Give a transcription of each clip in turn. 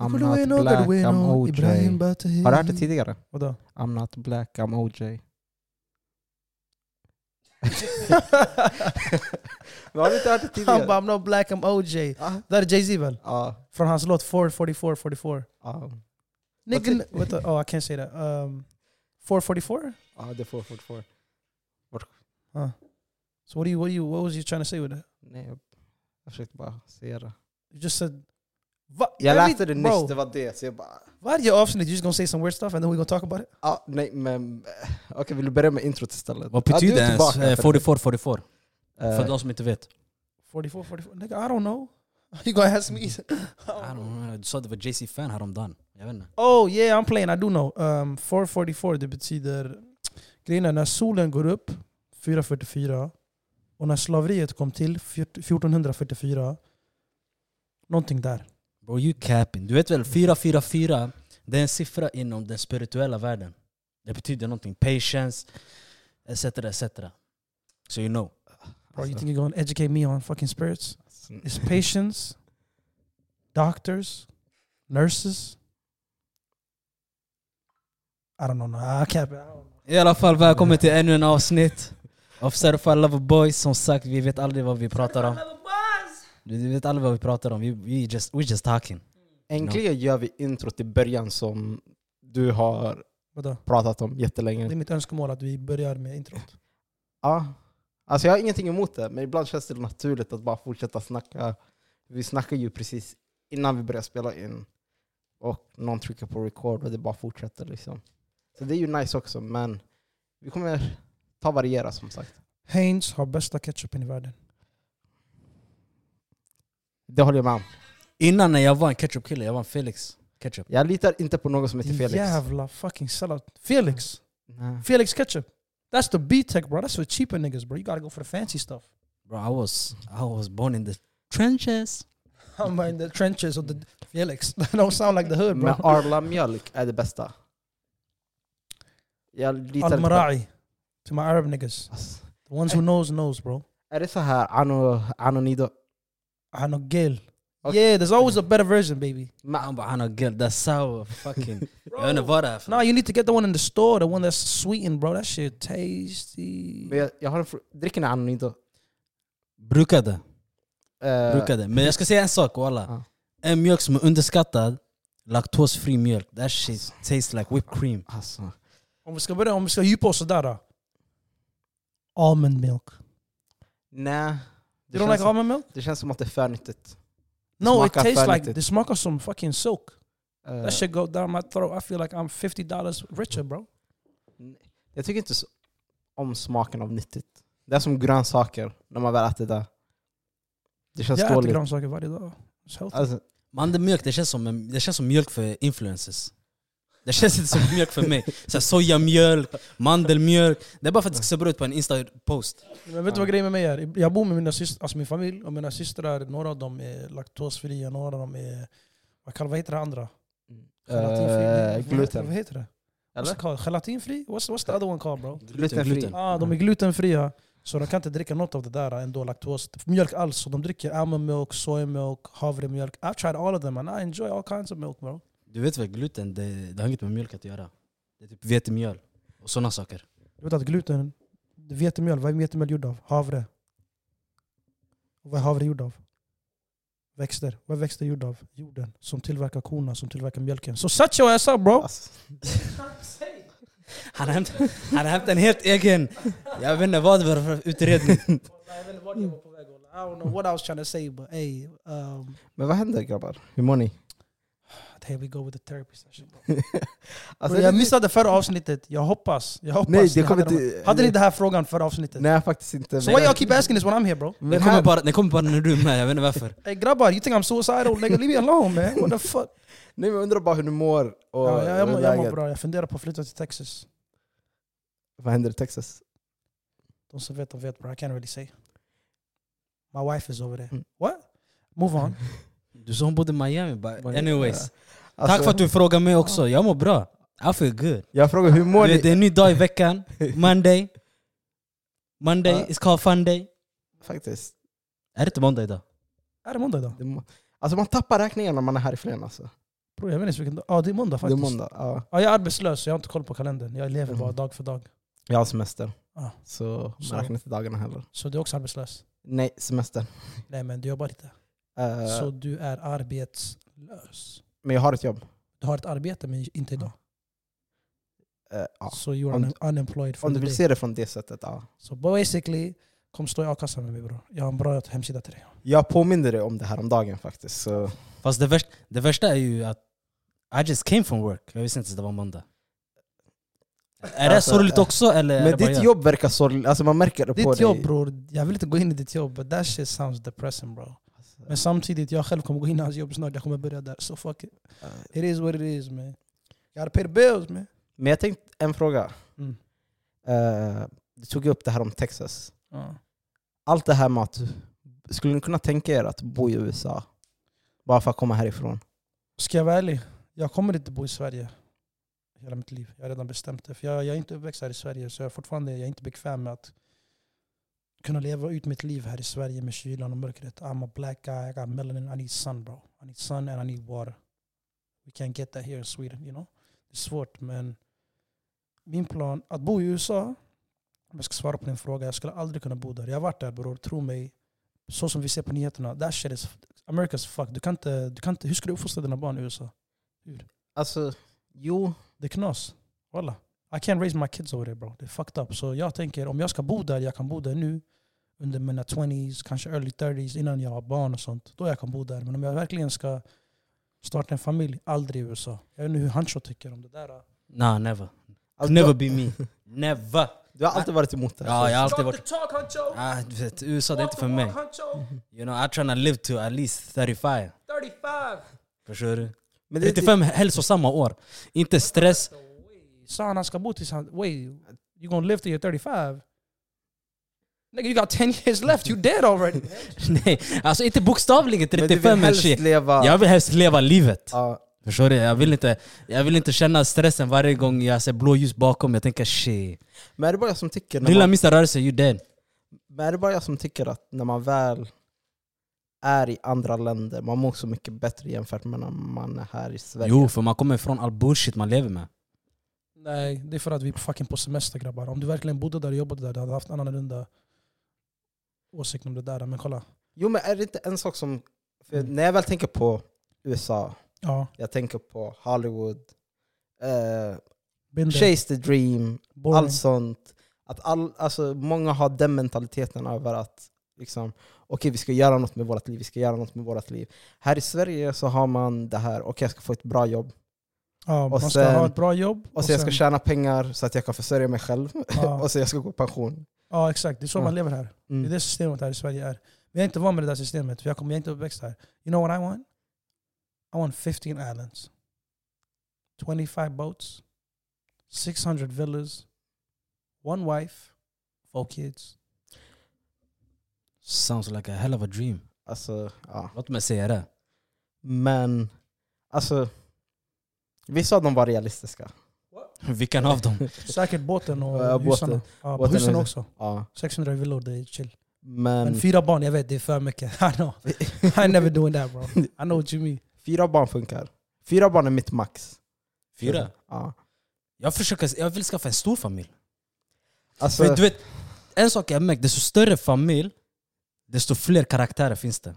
I'm not know black, that I'm OJ. Ibrahim Batahi. Har du hört det tidigare? Vadå? I'm not black, I'm OJ. Men har du inte hört det tidigare? Han bara I'm not black, I'm OJ. Ah. Er ah. Ah. Um, ah. Det er är Jay-Z väl? Ah. Från hans låt 444 44. Ah. Nigga, what the, oh I can't say that. Um, 444? Ja, ah, det är 444. Ah. So what, do you, what, do you, what was you trying to say with that? Nej, jag försökte bara säga det. You just said Va, Jag every- läste det bro, nyss, det var det. Så jag bara... Varje avsnitt you just gonna say some weird stuff and then we gonna talk about it? Ja, nej men... eh, Okej, vill du börja med introt istället? Vad betyder ens tillbaka eh, för 44 44? det. För Eh, de som inte vet. 44 44? Nigga I don't know. You gonna ask me? I don't know, du sa att det var JC-fan häromdagen. Jag vet inte. Oh yeah, I'm playing. I do know. Um, 444 det betyder... Grejen är när solen går upp 444 och när slaveriet kom till 1444 Någonting där. Bro, you capping. Du vet väl 444, det är en siffra inom den spirituella världen. Det betyder någonting. Patience, etc. etc. So you know. Bro, you think you're gonna educate me on fucking spirits? alltså, It's patients, doctors, nurses. I don't know. No, I can't. I don't know. I alla fall, välkommen till ännu en avsnitt av Certified Lover Boys. Som sagt, vi vet aldrig vad vi pratar om. Vi vet aldrig vad vi pratar om. Vi, vi just, we just talking. Äntligen gör vi introt i början som du har Vadå? pratat om Det är jättelänge. mitt önskemål att vi börjar med introt. Ja. Alltså jag har ingenting emot det, men ibland känns det naturligt att bara fortsätta snacka. Vi snackar ju precis innan vi börjar spela in. Och någon trycker på record och det bara fortsätter liksom. Så det är ju nice också, men vi kommer ta variera som sagt. Heinz har bästa ketchupen i världen. Det håller jag med om. Innan när jag var en ketchup-kille, jag var en Felix ketchup. Jag litar inte på någon som heter Felix. Jävla fucking sellout. Felix. Nej. Felix ketchup. That's the B-tech bro. That's for cheaper niggas bro. You gotta go for the fancy stuff. Bro, I was, I was born in the trenches. I'm in the trenches of the Felix. That don't sound like the hood bro. Men Arla mjölk är det bästa. Jag litar. Al-Marai. To my Arab niggas. The ones who knows knows bro. Är det så här ano, anonido? I know Gil. Okay. Yeah, there's always a better version baby. Han bara, han har guilt, that's sour fucking... jag vet inte vad det är för No, you need to get the one in the store, the one that's sweetened, bro. That shit tasty. Men jag, jag har en dricker ni anonido? Brukade, Eh, brukade. Men jag ska säga en sak walla. Ja. En mjölk som är underskattad, laktosfri mjölk. That shit tastes like whipped cream. Alltså, Om vi ska börja, om vi ska djupa oss sådär då. Almond milk. nej. You Det don't like känns, som, almond milk? det känns som att det är för nyttigt. No, it tastes like nyttigt. det smakar som fucking silk. Eh, That shit go down my throat. I feel like I'm 50 dollars richer bro. jag tycker inte så om smaken av nyttigt. Det är som grönsaker när man väl äter det. Det känns Jag äter dåligt. grönsaker varje dag. It's healthy. Alltså, Mandelmjölk, det känns, som det känns som mjölk för influencers. Det känns inte som mjölk för mig. Så sojamjölk, mandelmjölk. Det är bara för att det ska se bra ut på en Insta-post. Men vet du vad grejen med mig är? Jag bor med mina syster, alltså min familj och mina systrar. Några av dem är laktosfria, några av dem är... Vad, kallar, vad heter det andra? Gelatinfri? eh, Vad- gluten. Vad heter det? Eller? Gelatinfri? What's, what's the other one called bro? Glutenfri. Ah, de är glutenfria. Så de kan inte dricka något av det där ändå, laktos. Mjölk alls. Så de dricker almond milk, soy milk, havremjölk. I've tried all of them and I enjoy all kinds of milk bro. Du vet väl, gluten, det, det har inget med mjölk att göra. Det är typ vetemjöl och sådana saker. Du vet att gluten, vetemjöl, vad är vetemjöl gjord av? Havre. Och vad är havre gjord av? Växter. Vad är växter gjord av? Jorden. Som tillverkar korna, som tillverkar mjölken. Så shut your ass up bro! Alltså, Han har hämtat, han har hämtat en helt egen... Jag vet inte vad det var för utredning. I don't know what I was trying to say but hey, um, men vad händer grabbar? Hur mår ni? Here we go with the therapy session bro. Alltså, jag missade förra avsnittet. Jag hoppas. Jag hoppas Nej, det hade, inte... hade ni den här frågan förra avsnittet? Nej, faktiskt inte. So why y'all keep asking this when I'm here bro? Den Men kommer, bara, den kommer bara när du är med, jag vet inte varför. Hey grabbar, you think I'm suicidal? Nigga, leave me alone man. What the fuck? nej, men jag undrar bara hur du mår och Ja, jag, jag, mår- jag mår bra. Jag funderar på att flytta till Texas. Vad händer i Texas? De som vet, de vet bro. I can't really say. My wife is over there. Mm. What? Move on. Du sa hon bodde i Miami, but anyways. Alltså, Tack för att du frågar mig också, jag mår bra. I feel good. Jag frågar hur mår Du det är en ny dag i veckan, Monday. Monday Ja. is called fun day. Faktiskt. Är det inte måndag idag? Är det måndag idag? Det må- Alltså man tappar räkningen när man är här i Flen alltså. Bro, jag vet inte vilken dag. Ja, det är måndag Det är faktiskt. måndag. Ja. Ja, jag är arbetslös så jag har inte koll på kalendern. Jag lever bara Mm. dag för dag. Jag har semester. Ah. Så man räknar inte dagarna heller. Så du är också arbetslös? Nej, semester. Nej men du jobbar inte. Eh, Så du är arbetslös. Men jag har ett jobb. Du har ett arbete men inte idag. Eh, ja. Så you are Om- un unemployed for Om du the vill day. se det från det sättet, ja. Så basically, kom stå i a-kassan med mig bror. Jag har en bra hemsida till dig. Jag påminner dig om det här om dagen faktiskt. Så Fast det värsta, det värsta är ju att I just came from work. Jag visste inte att det var måndag. Är det Alltså, sorgligt eh, också eller är Men bara ditt jag? jobb verkar sorgligt, alltså man märker det på Ditt dig. jobb bror, jag vill inte gå in i ditt jobb but that shit sounds depressing bro. Men samtidigt, jag själv kommer gå in i hans jobb snart, jag kommer börja där. Så fuck it. It is what it is man. Gotta pay the bills man. Men jag tänkte en fråga. Mm. Eh, du tog upp det här om Texas. Ja. Allt det här med att, skulle ni kunna tänka er att bo i USA? Bara för att komma härifrån? Ska jag vara ärlig? Jag kommer inte bo i Sverige hela mitt liv. Jag har redan bestämt det. För jag, jag är inte uppväxt här i Sverige så jag fortfarande jag är inte bekväm med att kunna leva ut mitt liv här i Sverige med kylan och mörkret. I'm a black guy, I got melanin, I need sun bro. I need sun and I need water. We can't get that here in Sweden, you know? Det är svårt men min plan, att bo i USA, om jag ska svara på din fråga, jag skulle aldrig kunna bo där. Jag har varit där bror, tro mig. Så som vi ser på nyheterna, that shit is America's fuck. Du kan inte, du kan inte, hur ska du uppfostra dina barn i USA? Alltså, jo. Det är knas. Walla. I can't raise my kids over there bro. Det är fucked up. Så jag tänker om jag ska bo där, jag kan bo där nu. Under mina 20s, kanske early 30s, innan jag har barn och sånt. Då jag kan bo där. Men om jag verkligen ska starta en familj, aldrig i USA. Jag vet inte hur Hancho tycker om det där. Nah, never. Alltså, never be me. never! du har alltid varit emot det. Ja, jag har alltid varit... talk! Ah, du vet, USA det är inte för mig. You know, I tryna live to at least 35. 35! Förstår du? Men det, 35 hälsosamma år. Inte stress. Sa han ska bo tills han... Wait, you gonna live till you're 35? Nigga you got 10 years left, you dead already! Nej, alltså inte bokstavligen men du vill 35 men shit. leva... Jag vill helst leva livet. Ja, Förstår du? Jag vill, inte, jag vill inte känna stressen varje gång jag ser blåljus bakom. Jag tänker shit. men är det bara jag som tycker... Lilla man, minsta rörelse, you dead. men är det bara jag som tycker att när man väl är i andra länder, man mår så mycket bättre jämfört med när man är här i Sverige? Jo, för man kommer ifrån all bullshit man lever med. Nej, det är för att vi är fucking på semester grabbar. Om du verkligen bodde där och jobbade där, du hade haft en annorlunda åsikt om det där. Men kolla. Jo men är det inte en sak som... För Mm. när jag väl tänker på USA, Ja, jag tänker på Hollywood, eh. Chase the dream, Boring. allt sånt. Att all, alltså, många har den mentaliteten över att liksom, okej vi ska göra något med vårt liv, vi ska göra något med vårt liv. Här i Sverige så har man det här, okej jag ska få ett bra jobb, ja, man ska sen- ha ett bra jobb. och så jag ska tjäna pengar så att jag kan försörja mig själv, ja, och så jag ska gå i pension. ja, exakt. Det är så Ja. man lever här. Det är Mm. det systemet här i Sverige är. Men jag är inte van med det där systemet, för jag, kommer, jag är inte uppväxt här. You know what I want? I want 15 islands. 25 boats. 600 villas. One wife. Four kids. Sounds like a hell of a dream. Alltså, ja. Låt mig säga det. Men, alltså, vissa av dem var realistiska. Vilken av dem? Säkert båten och Ja, båten. husen. Ja, Båten husen är- också. Ja. 600 villor, det är chill. Men, Men fyra barn, jag vet det är för mycket. I know. I never doing that bro. I know what you mean. fyra barn funkar. Fyra barn är mitt max. Fyra? Ja. Jag, försöker, jag vill skaffa en stor familj. Alltså, du vet, en sak jag märkt, desto större familj, desto fler karaktärer finns det.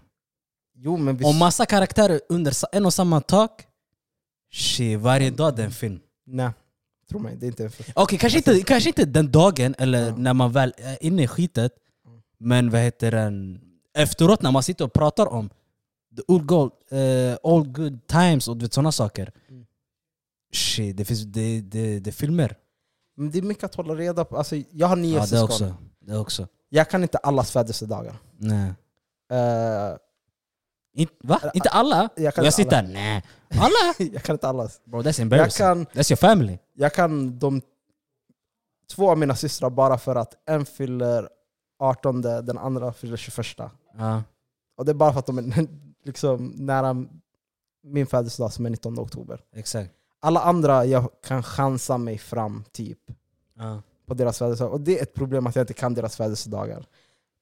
jo, men vi, Och massa karaktärer under sa- en och samma tak, shit, varje dag det är en film. Nej, tro mig. Det är inte en film. Okej, kanske, inte, kanske inte den dagen eller Ja. när man väl är inne i skitet, men vad heter den? Efteråt när man sitter och pratar om the old, gold, eh, old good times och du vet, sådana saker. Mm. Shit, det finns det, det, det är filmer. Men det är mycket att hålla reda på. Alltså, jag har nio Ja, det syskon. också. Det också. Jag kan inte allas födelsedagar. Nej. Eh, In, va? Inte alla? jag kan jag inte sitter där, nej. Alla? jag kan inte allas. Bro, that's Jag embarrassing. kan, That's your family. jag kan de två av mina systrar bara för att en fyller 18, den andra fyller 21. Ja. Och det är bara för att de är liksom nära min födelsedag som är 19 oktober. Exakt. Alla andra, jag kan chansa mig fram typ Ja. på deras födelsedag. Och det är ett problem att jag inte kan deras födelsedagar.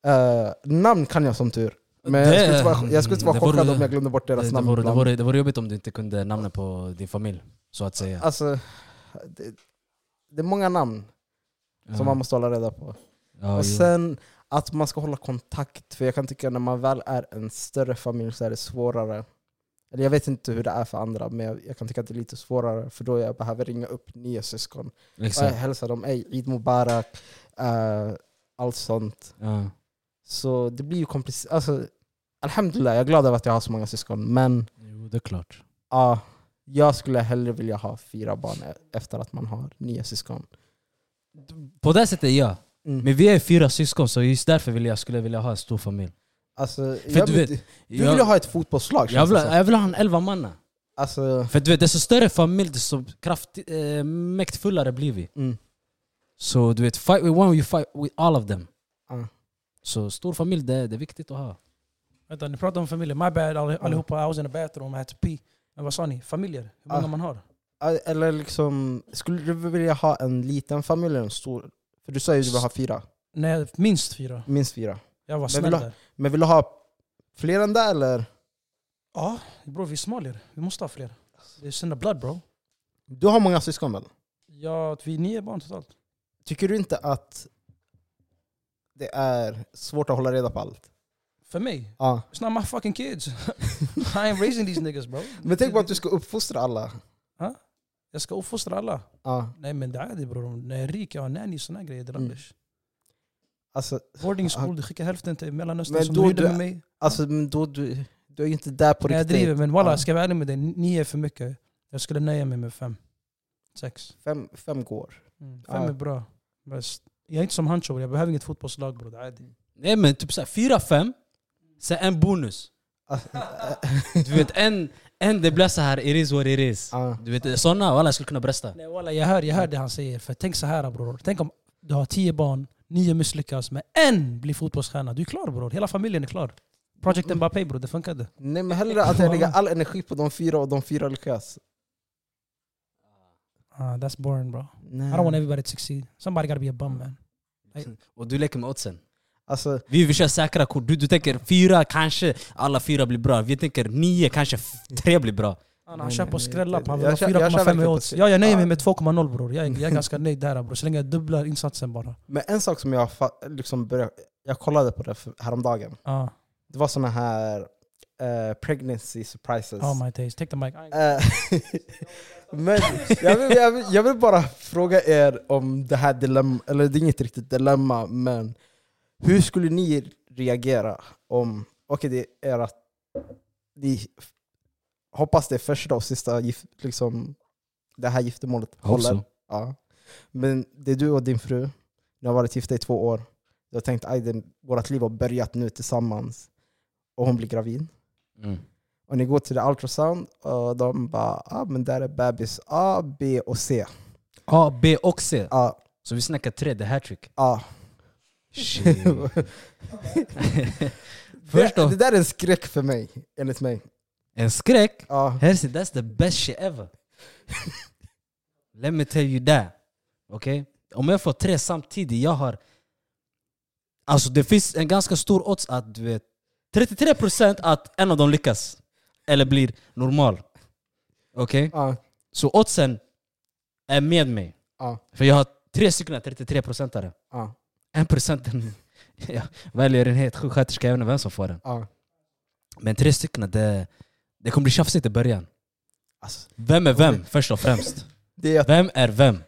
Eh, namn kan jag som tur. Men jag skulle inte vara, jag skulle inte vara Det vore- chockad om jag glömde bort Det, deras det, namn. vore, det, vore, det vore jobbigt om du inte kunde namnet på din familj, så att säga. Alltså, det, det är många namn som Ja. man måste hålla reda på. Ja, och sen att man ska hålla kontakt, för jag kan tycka när man väl är en större familj så är det svårare. Eller jag vet inte hur det är för andra, men jag, kan tycka att det är lite svårare för då jag behöver ringa upp nya syskon. Och Exakt. hälsar dem, ey, Eid Mubarak, uh, allt sånt. Ja. Så det blir ju komplicerat. Alltså, Alhamdulillah, jag är glad över att jag har så många syskon. Men Jo, det är klart. ja, jag skulle hellre vilja ha fyra barn e- efter att man har nio syskon. På det sättet ja. Mm. Men vi är fyra syskon, så just därför vill jag, skulle jag vilja ha en stor familj. Alltså, För jag, du vet, du vill ju ha ett fotbollslag jag, vill, jag vill ha en elva manna. Alltså, För du vet, desto större familj, desto kraftig, eh, mäktfullare blir vi. mm. Så du vet, fight with one, you fight with all of them. Så stor familj, det, det är viktigt att ha. Vänta, ni pratar om familjer. My bad all- allihopa, I was in the bathroom, I had to pee. Men vad sa ni? Familjer? Hur många Ah. man har? Eller liksom, skulle du vilja ha en liten familj eller en stor? För du sa ju att du vill ha fyra, Nej, minst fyra. minst fyra. Jag var Men snäll vill du ha- där. Men vill du ha fler än det eller? Ja, bror vi är somalier. Vi måste ha fler. Det är in the blood bro. Du har många syskon väl? Ja, vi är nio barn totalt. Tycker du inte att det är svårt att hålla reda på allt? För mig, Ja. it's not my fucking kids. I ain't raising these niggas bro. Men tänk på att du ska uppfostra alla. Jag ska uppfostra alla. Ja. Nej men det är det bror. När jag är rik, jag har nanny och såna grejer. Mm. Alltså, Boarding Ah. school, du skickar hälften till Mellanöstern Men som då du med mig. alltså men då, du, du är ju inte där på Nej, jag riktigt. driver, men walla, Ja. ska jag vara ärlig med dig, nio är för mycket. Jag skulle nöja mig med fem. Sex. Fem, fem går. Mm. Fem Ja. är bra. Bäst. Jag är inte som Hancho, jag behöver inget fotbollslag bror. Nej men typ såhär, fyra, fem, sen en bonus. Du vet, en, en det blir så här it is what it is. Du vet, sådana, alla skulle kunna brösta. Nej, walla, jag, hör, jag hör det han säger. För tänk så här bror. Tänk om du har tio barn, nio misslyckas, men en blir fotbollsstjärna. Du är klar bror. Hela familjen är klar. Project Mbappé bror, det funkade. Nej men hellre att jag lägger all energi på de fyra och de fyra lyckas. Ah, that's boring bro. Nej. I don't want everybody to succeed. Somebody gotta be a bum man. Och du leker med oddsen. Alltså, Vi vill köra säkra kort. Du, du tänker fyra, kanske alla fyra blir bra. Vi tänker nio, kanske tre blir bra. Han, han kör på nej, skrälla på han vill ha jag kör 4,5 i odds. Ja, jag nöjer mig med 2,0 bror. Jag, jag är ganska nöjd där bror. Så länge jag dubblar insatsen bara. men en sak som jag liksom började, jag kollade på det häromdagen. Ah, Det var såna här eh, pregnancy surprises. oh my days. Take the mic. Men jag vill, jag, vill, jag vill bara fråga er om det här dilemma, eller det är inget riktigt dilemma, men hur skulle ni reagera om, okej det är att ni hoppas det är första och sista gift, liksom, det här giftermålet håller. Ja. Men det är du och din fru, ni har varit gifta i två år. Du har tänkt att vårt liv har börjat nu tillsammans. Och hon blir gravid. Mm. Och ni går till the ultrasound och de bara ah, men där är bebis A, B och C. A, B och C. Ja, Så vi snackar tre, the hattrick. ja. Shit. Det, Först det där är en skräck för mig, enligt mig. en skräck. Ja. Hersi, that's the best shit ever. Let me tell you that. Okej? Om jag får tre samtidigt, jag har... Alltså det finns en ganska stor odds att du vet 33% att en av dem lyckas. Eller blir normal. Okej? Ja. Så oddsen är med mig. Ja. För jag har tre stycken 33%are. Ja. En procenten jag väljer en helt sjuksköterska, jag vet inte vem som får den. Ja. Men tre stycken, det, det kommer bli tjafsigt i början. Alltså, Vem är vem först och främst? är Vem är vem?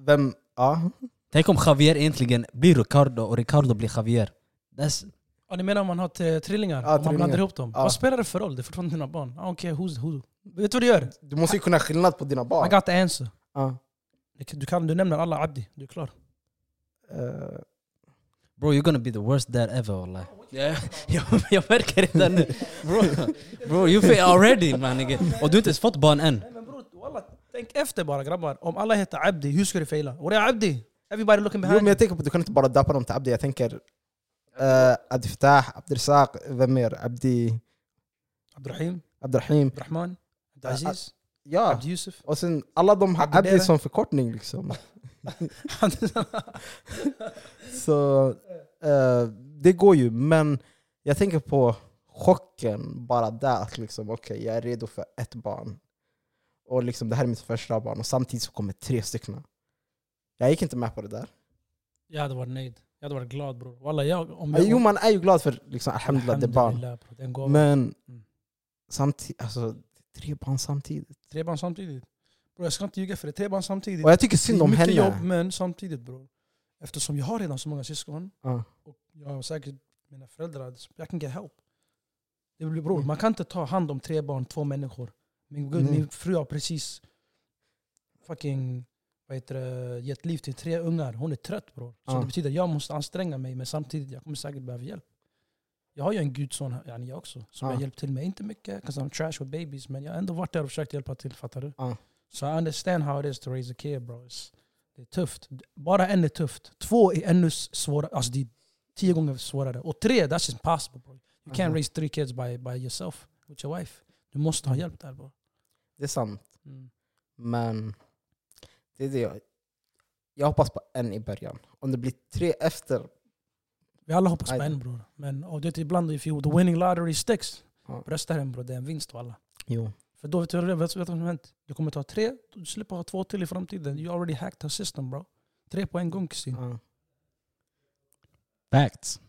vem... Ja. Tänk om Javier egentligen blir Ricardo och Ricardo blir Javier. That's, Ja, ni menar om man har t- trillingar? Ja, om man trillingar. blandar ihop dem? Ja. Vad spelar det för roll? Det är fortfarande dina barn. I don't care who's who. Vet du vad du gör? Du måste ju kunna skillnad på dina I barn. got the answer. Ja. Du, kan, du nämner alla Abdi, du är klar. Eh, bro you're gonna be the worst dad ever wallah. Jag, jag, jag märker redan nu. Bro, bro you fail already man. Och du har inte ens fått barn än. Nej men bror, walla, tänk efter bara grabbar. Om alla heter Abdi, hur ska du faila? Och det är Abdi! Everybody looking jo, behind men jag tänker på att du kan inte bara döpa dem till Abdi. Jag tänker uh, Abdi Fatah, Abdirzak, vem mer? Abdi... Abdurrahim, Abdirahim. Abdurrahman, Abdulaziz, Ja. Abdi Yusuf. Och sen alla de har Abdi som förkortning liksom. Så eh, det går ju, men jag tänker på chocken bara där. Att liksom, okej, jag är redo för ett barn. Och liksom, det här är mitt första barn och samtidigt så kommer tre stycken. Jag gick inte med på det där. Jag hade varit nöjd. Jag hade varit glad bror. Walla, jag, om jag, Jo, man är ju glad för liksom, alhamdulillah, det är barn. Gåva. Men Mm. samtidigt, alltså, tre barn samtidigt. Tre barn samtidigt. Bro, jag ska inte ljuga för det. Tre barn samtidigt. Och jag tycker det synd är om mycket henne. jobb, men samtidigt bror. Eftersom jag har redan så många syskon, Ja. och jag har säkert mina föräldrar, jag kan get help. Det blir bror, Mm. man kan inte ta hand om tre barn, två människor. Min, Nej. min fru har precis fucking vad heter det, gett liv till tre ungar. Hon är trött bror. Så Ja. det betyder att jag måste anstränga mig, men samtidigt jag kommer säkert behöva hjälp. Jag har ju en gudson yani jag också, som Ja. har hjälpt till mig. Inte mycket, 'cause I'm trash with babies, men jag har ändå varit där och försökt hjälpa till. Fattar du? Ja. Så I understand how it is to raise a kid bro. It's, det är tufft. Bara en är tufft. Två är ännu svårare. Alltså det är tio gånger svårare. Och tre, that's just impossible bro. You can't raise three kids by, by yourself, with your wife. Du måste ha hjälp där bro. Det är sant. Mm. Men det är det jag, jag hoppas på en i början. Om det blir tre efter, Vi alla hoppas på en bror. Men och det är ibland, if you, the winning lottery sticks, Ja. rösta hem bror. Det är en vinst alla. jo. För då vet du vet, vet du vad som hänt? Du kommer ta tre, du slipper ha två till i framtiden. You already hacked her system bro. Tre på en gång kusin. Ja. Facts.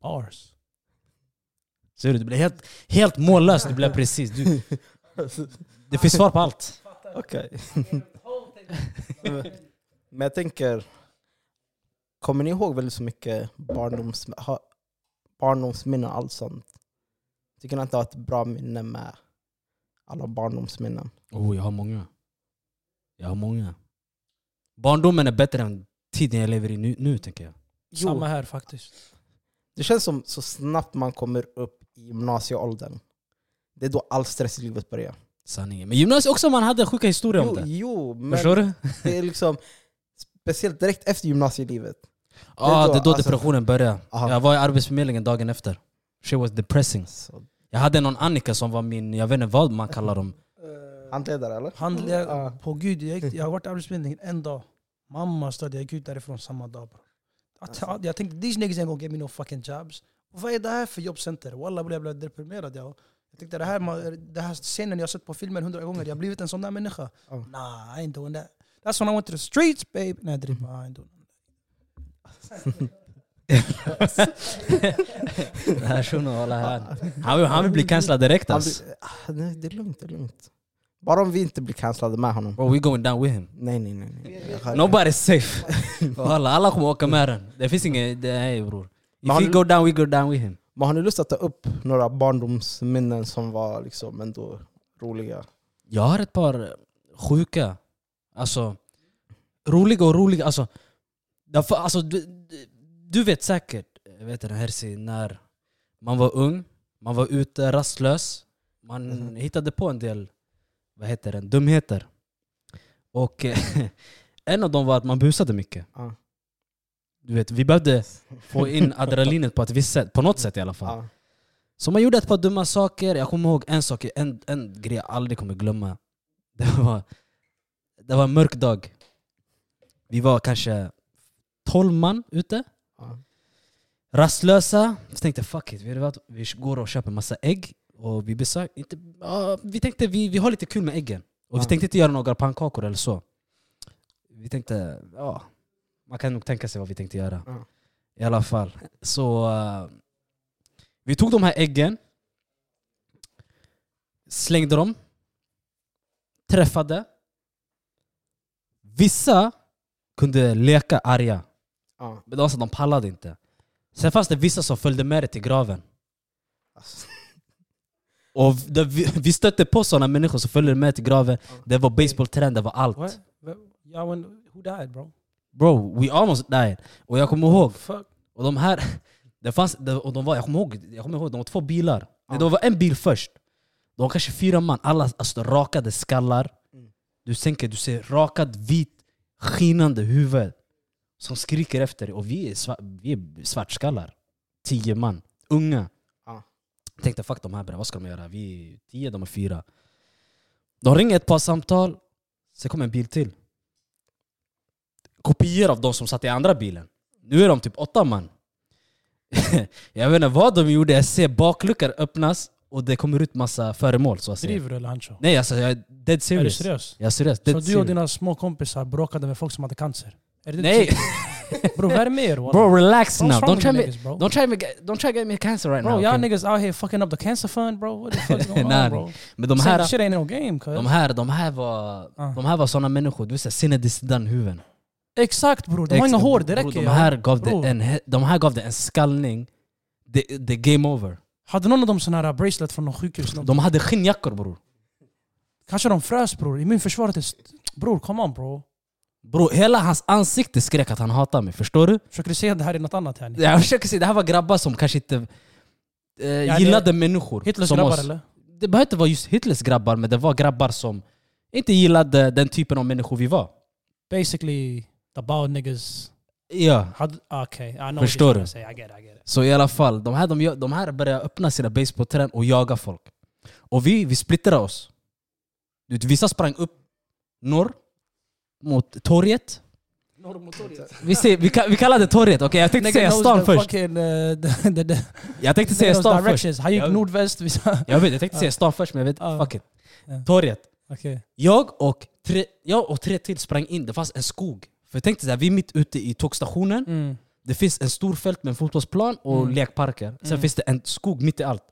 Bars. Ser du, du blir helt, helt mållös. Du blir precis. Du, det finns svar på allt. Okej. Men jag tänker, kommer ni ihåg väldigt så mycket barndoms, ha, barndomsminnen och allt sånt? Tycker ni att det har ett bra minne med alla barndomsminnen? Oh, jag har många. Jag har många. Barndomen är bättre än tiden jag lever i nu, nu tänker jag. Jo. Samma här faktiskt. Det känns som så snabbt man kommer upp i gymnasieåldern, det är då all stress i livet börjar. Sanningen. Men gymnasiet också man hade sjuka historier om det. jo men Förstår du? det är liksom speciellt direkt efter gymnaslivet. Ja, då, det är då alltså- depressionen började. Aha. Jag var i arbetsförmedlingen dagen efter. Shit was depressing. Så, Jag hade någon Annika som var min, jag vet inte vad man kallar dem. handledare eller? Handlägg, Ja. på gud, jag, gick, jag har varit i arbetsförmedlingen en dag. Mamma stöd, jag gick ut därifrån samma dag. Bro. Jag, jag tänkte these niggas ain't gonna get me no fucking jobs. Och vad är det här för jobbcenter? Walla jag blev deprimerad. Jag, jag tänkte det här, det här scenen jag sett på filmen hundra gånger, jag har blivit en sån där människa. Ja. Nah, I ain't doing that. That's when I went to the streets babe. Nej jag driver I ain't doing that. Den här shunon wallah, han, han, vill- han vill bli cancellad direkt alltså. ah, nej, det är lugnt, det är lugnt. Bara om vi inte blir cancellade med honom. Bro, we going down with him. Nej nej nej. nej. Nobody's safe. Wallah, alla kommer åka med den. Det finns inget, är bror. If we go down, we go down with him. Men har ni lust att ta upp några barndomsminnen som var liksom ändå roliga? Jag har ett par sjuka, alltså roliga och roliga. Alltså, därför, alltså du, du- du vet säkert, jag vet den här när man var ung, man var ute rastlös, man Mhm. hittade på en del vad heter det, dumheter. Och en av dem var att man busade mycket. Ja. Du vet, vi behövde få in adrenalinet på ett visst sätt, på något sätt i alla fall. Så man gjorde ett par dumma saker. Jag kommer ihåg en sak, en, en grej jag aldrig kommer glömma. Det var, det var en mörk dag. Vi var kanske 12 man ute. Ja. Rastlösa. Så tänkte fuck it, vad? vi går och köper massa ägg. Och vi besök, inte, ja, vi tänkte vi, vi har lite kul med äggen. Och vi Ja. tänkte inte göra några pannkakor eller så. Vi tänkte, ja, man kan nog tänka sig vad vi tänkte göra. Ja. I alla fall. Så eh, vi tog de här äggen, slängde dem, träffade. Vissa kunde leka arga, Ja. men det var så att de pallade inte. Sen fanns det vissa som följde med det till graven. Alltså, Och det, vi, vi stötte på sådana människor som följde med till graven. Ja. Det var baseballträn, det var allt. What? Yeah, when, who died bro? Bro, we almost died. Och jag kommer ihåg, Fuck. och de här, det fanns, och de var, jag kommer ihåg, jag kommer ihåg, de var två bilar. Ja. Det var en bil först. De var kanske fyra man, alla alltså, rakade skallar. Mm. Du tänker, du ser rakad, vit, skinande huvud. Som skriker efter dig. Och vi är, svart, vi är svartskallar. Tio man, unga. Ja. Jag tänkte fuck de här bre, vad ska de göra? Vi är tio, de är fyra. De ringer ett par samtal, sen kommer en bil till. Kopior av de som satt i andra bilen. Nu är de typ åtta man. jag vet inte vad de gjorde, jag ser bakluckor öppnas och det kommer ut massa föremål så att säga. Driver du eller Hancho? Nej alltså jag är dead Är du serious. seriös? Jag är seriös. Så Dead du och serious. dina små kompisar bråkade med folk som hade cancer? Är det det Nej! Bro, vad är det med er? walla? Bro relax now. Don't try me, niggas, bro? don't try me, don't try get me cancer right Bro, now. y'all okay? niggas out here fucking up the cancer fund bro. What the fuck's going Nah, on bro? Men de här, shit ain't no game de här, de här var, Ah. de här var såna människor, du vet sinne huvuden. Exakt bror, de har inga hår, det räcker De ja. här gav Bro. det en, de här gav det en skallning, det, det är game over. Hade någon av dem sån här bracelet från någon sjukhus? De hade skinnjackor bror. Kanske de frös bror. I min försvar, det är- bror come on bro. Bro, hela hans ansikte skrek att han hatar mig, förstår du? Försöker du säga att det här är något annat här? Jag försöker säga, det här var grabbar som kanske inte eh, det- gillade människor Hitlers grabbar oss. eller? Det behöver inte vara just Hitlers grabbar, men det var grabbar som inte gillade den typen av människor vi var. Basically, the bald niggas Ja. had... Okay, I know Förstår du? say. I get it, I get it. Så i alla fall, de här, de, de här börjar öppna sina base på trend och jaga folk. Och vi, vi splittrade oss. Vissa sprang upp norr mot torget. Vi, ser, vi, vi kallar det torget, okej? Jag tänkte säga stan först. Jag tänkte säga stan först. Han gick Jag- nordväst. Jag vet, jag tänkte säga stan först men jag vet fuck it. Torget. Okej. Jag och, tre, jag och tre till sprang in, det fanns en skog. För jag tänkte så här, vi är mitt ute i tågstationen, Mm. det finns en stor fält med en fotbollsplan och Mm. lekparker. Sen Mm. finns det en skog mitt i allt.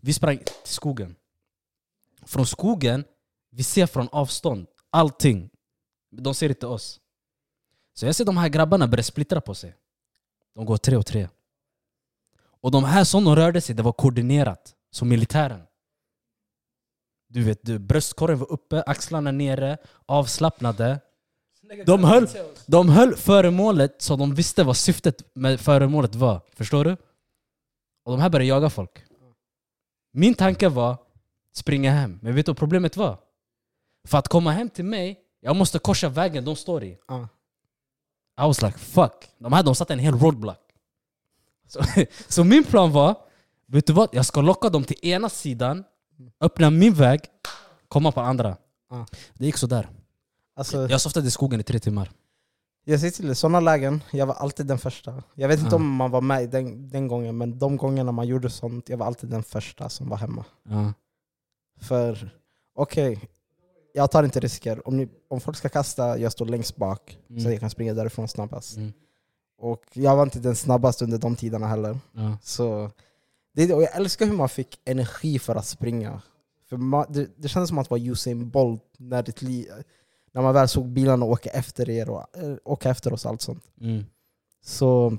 Vi sprang till skogen. Från skogen, vi ser från avstånd allting. De ser inte oss. Så jag ser de här grabbarna börja splittra på sig. De går tre och tre. Och de här som de rörde sig, det var koordinerat. Som militären. Du vet, du, bröstkorgen var uppe, axlarna nere, avslappnade. De höll, de höll föremålet så de visste vad syftet med föremålet var. Förstår du? Och de här började jaga folk. Min tanke var springa hem. Men vet du vad problemet var? För att komma hem till mig, jag måste korsa vägen de står i. Ja. I was like fuck. De här de satte en hel roadblock. Så, så min plan var, vet du vad? Jag ska locka dem till ena sidan, öppna min väg, komma på andra. Ja. Det gick sådär. Alltså, Jag softade i skogen i tre timmar. Jag säger till dig, sådana lägen, jag var alltid den första. Jag vet inte Ja. om man var med den, den gången, men de gångerna man gjorde sånt, jag var alltid den första som var hemma. Ja. För okej, jag tar inte risker. Om, ni, om folk ska kasta, jag står längst bak, Mm. så jag kan springa därifrån snabbast. Mm. Och jag var inte den snabbaste under de tiderna heller. Ja. Så det, och jag älskar hur man fick energi för att springa. För man, det, det kändes som att vara Usain Bolt när, ditt li, när man väl såg bilarna åka efter er och äh, åka efter oss och allt sånt. Mm. Så...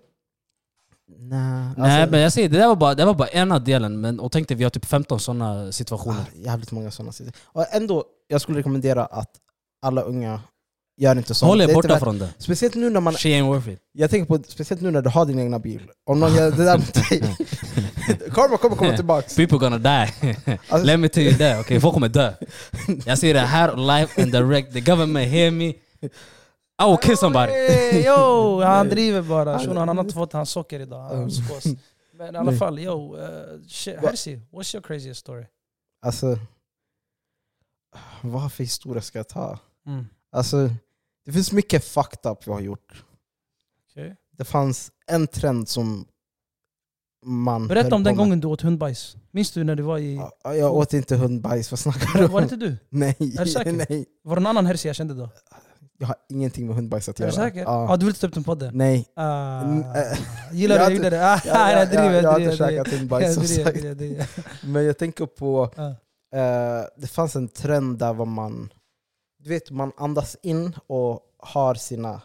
Nej, Nej alltså, men jag säger, det där var bara, det var bara ena delen. Men, och tänkte vi har typ 15 sådana situationer. ah, jävligt många sådana situationer. Och ändå, jag skulle rekommendera att alla unga gör inte sånt. Håll er borta från det. Speciellt nu när man... She ain't worth it. Jag tänker på, speciellt nu när du har din egna bil. Om någon gör det där mot dig. Karma kommer komma tillbaks. People gonna die. Alltså, Let me tell you that. Okay, folk kommer dö. Jag säger det här live and direct. The government hear me. I will kill somebody. Hey, yo, han driver bara. Han- Shunon, han har inte fått hans socker idag. Han skås. Men i alla fall, yo. Uh, Herzi, what's your craziest story? alltså, vad för historia ska jag ta? Mm. Alltså, det finns mycket fucked up vi har gjort. okej. Det fanns en trend som man Berätta om den gången du åt hundbajs. Minns du när du var i... Ja, Jag åt inte hundbajs, vad snackar du om? var det inte du? Nej, Är du säker? nej. Var det någon annan Herzi jag kände då? Jag har ingenting med hundbajs att Är göra. du säker? Ja. Ja, du vill inte ta upp den podden? Nej. Ah, äh, gillar jag du? har Gillar du? Ah, Jag, jag, jag driver, jag, jag har jag inte käkat hundbajs som Jag sagt. jag. Men jag tänker på, Ja. eh, det fanns en trend där var man, du vet man andas in och har sina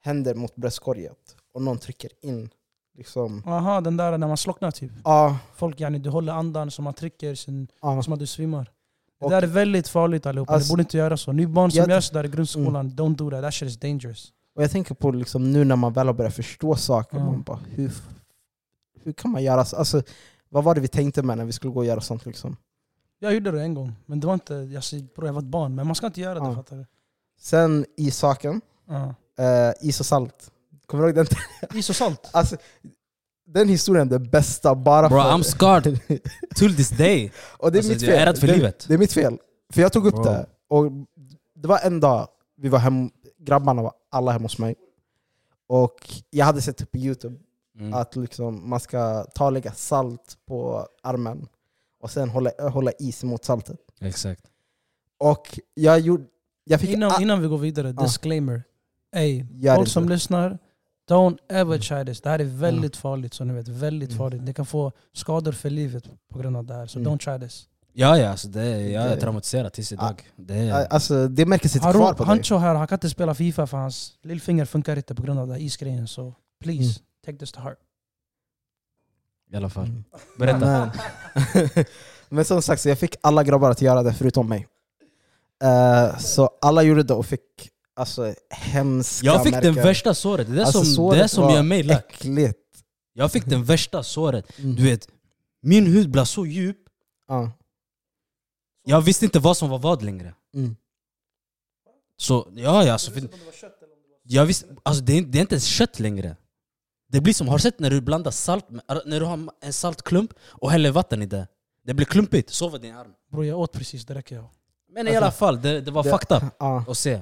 händer mot bröstkorget. Och någon trycker in. Liksom. Aha, den där när man slocknar typ. Ja, Folk yani, du håller andan så man trycker sen, ja. som att du svimmar. Det Och- där är väldigt farligt allihopa, Alltså- ni borde inte göra så. Ni barn som Jag- gör sådär i grundskolan, don't do that. That shit is dangerous. Och jag tänker på liksom nu när man väl har börjat förstå saker, Ja. man bara, hur, hur kan man göra så? Alltså, vad var det vi tänkte med när vi skulle gå och göra sånt? Liksom? Jag gjorde det en gång, men det var inte, jag, säger, bro, jag var ett barn. Men man ska inte göra det, Ja. fattar du? Sen issaken, Ja. eh, is och salt. Kommer du ihåg den? Is och salt. Alltså, den historien är den bästa bara Bro, för... I'm scarred till this day. och det är Alltså, mitt jag är fel. rädd för det, livet. det är mitt fel. För jag tog upp Bro. det, och det var en dag vi var hem, grabbarna var alla hemma hos mig. Och jag hade sett på youtube, Mm. Att liksom man ska ta och lägga salt på armen och sen hålla, hålla is mot saltet. Exakt. Och jag gjorde... Jag fick Innan, innan vi går vidare, disclaimer. Ey, folk som lyssnar, don't ever try this. Det här är väldigt farligt, så ni vet. Väldigt Mm. farligt. Ni kan få skador för livet på grund av det här. Så Mm. don't try this. Ja, ja, alltså det, jag är traumatiserad tills idag. Det Alltså det märker sitter kvar på dig. Hancho här, han kan inte spela Fifa för hans lillfinger funkar inte på grund av den här isgrejen. Så please, Mm. take this to heart. I alla fall. Mm. Berätta. Men, men som sagt, så jag fick alla grabbar att göra det förutom mig. Eh, så alla gjorde det och fick alltså, hemska Jag fick märken. den värsta såret, det är det Alltså, som, det såret är som var gör mig lack. Äckligt. Jag fick den värsta såret. Mm. Du vet, min hud blev så djup, Ja. jag visste inte vad som var vad längre. Mm. Så ja, ja alltså, för, jag visste, alltså det, är, det är inte ens kött längre. Det blir som, har du sett när du blandar salt, när du har en saltklump och häller vatten i det? Det blir klumpigt, så var din arm. Bror jag åt precis, det räcker. Jag. Men i alla fall, det, det var Det- fucked up Ja. att se.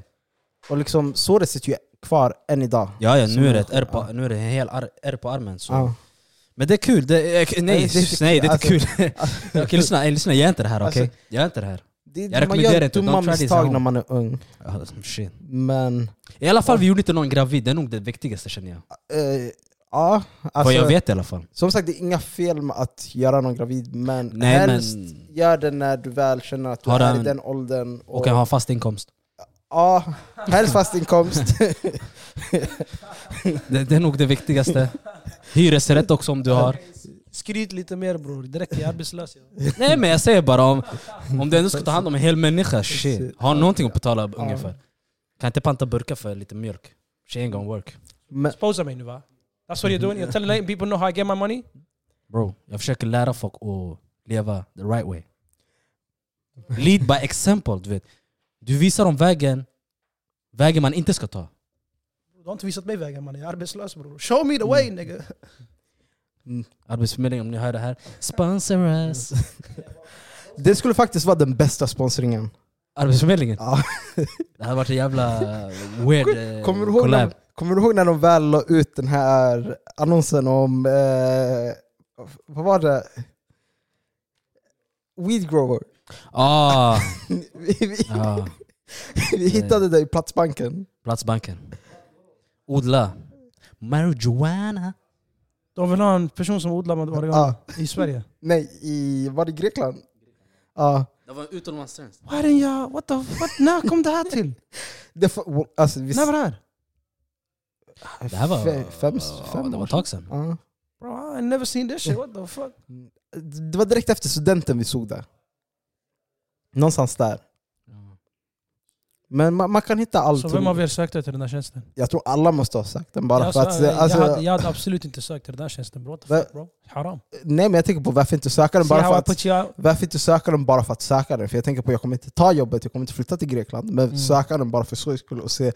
Och liksom, såret sitter ju kvar än idag. Ja, ja nu är det är- ett ärr på, nu är det en hel ärr på armen. Så. Ja. Men det är kul, det är, nej, Nej, det är inte nej det är inte kul. kul. okej lyssna, lyssna, jag är inte det här okej? Alltså- Jag är inte det här. Det, Jag man rekommenderar gör inte, dumma misstag när man är ung. Ja, shit. Men I alla fall, vi gjorde inte någon gravid, det är nog det viktigaste känner jag. eh, ja, Vad alltså, jag vet i alla fall. som sagt det är inga fel med att göra någon gravid, men Nej, helst men- gör det när du väl känner att du Har är i den- åldern. Och kan ha fast inkomst. Ja, helst fast inkomst. Det, det är nog det viktigaste. Hyresrätt också om du har. Skryt lite mer bror, räcker. Jag är arbetslös. Nej men jag säger bara om, om du ändå ska ta hand om en hel människa, shit. Ha någonting att betala ungefär. Kan inte panta burkar för lite mjölk. She ain't gonna work. Sposa mig nu va? That's what you're doing? You're telling letting people know how I get my money? Bro, jag försöker lära folk att leva the right way. Lead by example, du vet. Du visar dem vägen, vägen man inte ska ta. Du har inte visat mig vägen man, jag är arbetslös bror. Show me the way nigga. Arbetsförmedlingen, om ni hör det här, sponsor us. det skulle faktiskt vara den bästa sponsringen. Arbetsförmedlingen? Ja. Det hade varit en jävla weird eh, Kommer du, ihåg collab. Kommer du ihåg när de väl la ut den här annonsen om, eh, vad var det? Weed grower. Ah, vi, vi, ja, vi hittade det i Platsbanken. Platsbanken. Odla. Marijuana. De vill ha en person som odlar marijuana Ja. i Sverige. Nej, i, var det Grekland? Ja. Det var utomlandstjänst. Why didn't jag, what the, what, när kom det här till? Det, alltså, vi, När var det här? Det här var, fe- fem, ja, fem det var ett tag sedan. Ja. Bro, I never seen this shit, what the fuck? Det var direkt efter studenten vi såg det. Någonstans där. Men man, man kan hitta allt. Så vem av er sökte till den där tjänsten? Jag tror alla måste ha sagt den bara jag, för att... Alltså, jag, hade, jag hade absolut inte sökt till den där tjänsten bro. Fuck bro? Haram. Nej men jag tänker på varför inte söka den bara för att... Varför inte söka den bara för att söka den? För jag tänker på jag kommer inte ta jobbet, jag kommer inte flytta till Grekland. Men Mm. söka den bara för skojs skull och se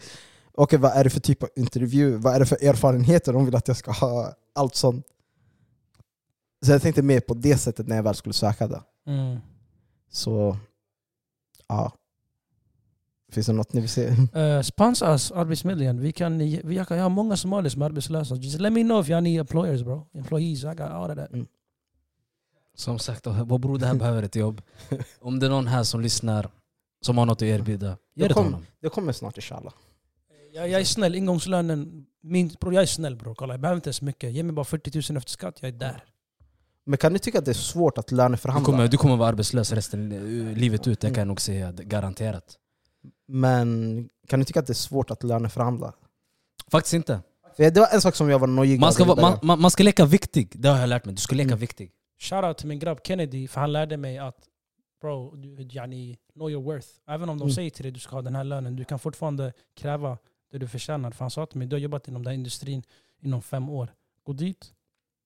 Okej, vad är det för typ av intervju? Vad är det för erfarenheter de vill att jag ska ha? Allt sånt. Så jag tänkte mer på det sättet när jag väl skulle söka det. Mm. Så, ja. Finns det något ni vill se? Uh, sponsor us, Arbetsförmedlingen. Vi kan, vi, jag, kan, jag har många somalier som är arbetslösa. Just let me know if you need employers bro. Employees, I got all of that. Som sagt, vår bror det här behöver ett jobb. Om det är någon här som lyssnar, som har något att erbjuda, ge det till kom- honom. Det kommer snart inshallah. Jag, jag är snäll, ingångslönen, min, bro, jag är snäll bror. Kolla, jag behöver inte ens mycket. Ge mig bara 40 000 efter skatt, jag är där. Men kan ni tycka att det är svårt att Du löneförhandla? kommer, du kommer vara arbetslös resten livet ut, det kan jag nog säga garanterat. Men kan ni tycka att det är svårt att löneförhandla? Faktiskt inte. För det var en sak som jag var nojig Man ska, vara- man, man, man ska leka viktig, det har jag lärt mig. Du ska leka Mm. viktig. Shoutout till min grabb Kennedy, för han lärde mig att bro, du, yani, know your worth. Även om de Mm. säger till dig att du ska ha den här lönen, du kan fortfarande kräva det du förtjänar. För han sa till mig, du har jobbat inom den här industrin inom fem år. Gå dit,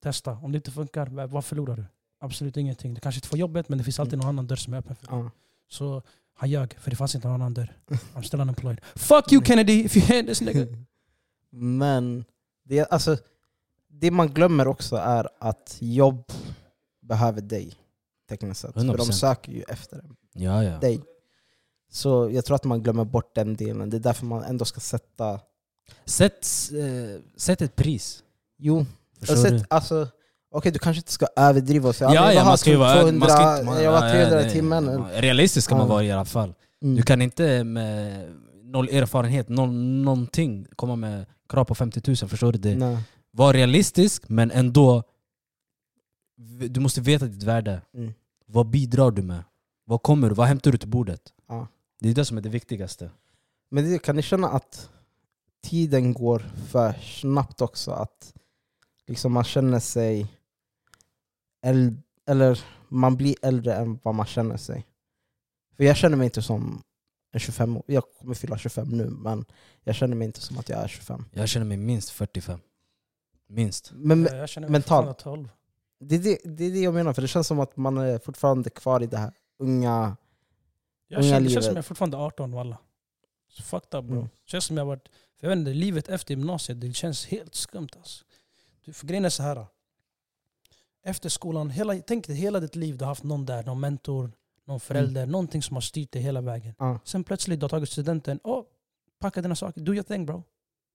testa. Om det inte funkar, vad- förlorar du? Absolut ingenting. Du kanske inte får jobbet, men det finns alltid någon annan dörr som är öppen för dig. Ja. Så han ljög, för det fanns inte någon annan dörr. I'm still unemployed. Fuck you Kennedy if you hear this nigga. Men det, alltså, det man glömmer också är att jobb behöver dig. Tekniskt sett. För de 100%. söker ju efter Ja, ja. dig. Så jag tror att man glömmer bort den delen. Det är därför man ändå ska sätta... Sätt, eh, sätt ett pris. Jo, Förstår du? alltså, Okej, du kanske inte ska överdriva och säga Ja, "Men jag ja, har man ska ju vara... 200, Man man, jag var ja, 300 ja, i timmen. ja, Realistisk ska man Ja. vara i alla fall. Mm. Du kan inte med noll erfarenhet, noll, någonting, komma med krav på 50 000. Förstår du? Det? Nej. Var realistisk, men ändå... Du måste veta ditt värde. Mm. Vad bidrar du med? Vad kommer du? Vad hämtar du till bordet? Ja. Det är det som är det viktigaste. Men det, kan ni känna att tiden går för snabbt också? Att liksom man känner sig... äl- Eller man blir äldre än vad man känner sig. För jag känner mig inte som en 25 år. Jag kommer fylla 25 nu, men jag känner mig inte som att jag är 25. Jag känner mig minst 45. Minst. Men jag känner mig fortfarande 12. det, är det, det är det jag menar, för det känns som att man är fortfarande kvar i det här unga... Jag känner, det känns som jag är fortfarande 18 walla. Så fucked up bro. Mm. Känns som jag varit, för jag vet inte, livet efter gymnasiet det känns helt skumt alltså. För grejen är så här. Efter skolan, hela, tänk dig hela ditt liv du har haft någon där, någon mentor, någon förälder, någonting som har styrt dig hela vägen. Ja. Sen plötsligt du har tagit studenten, oh, packa dina saker, do your thing bro.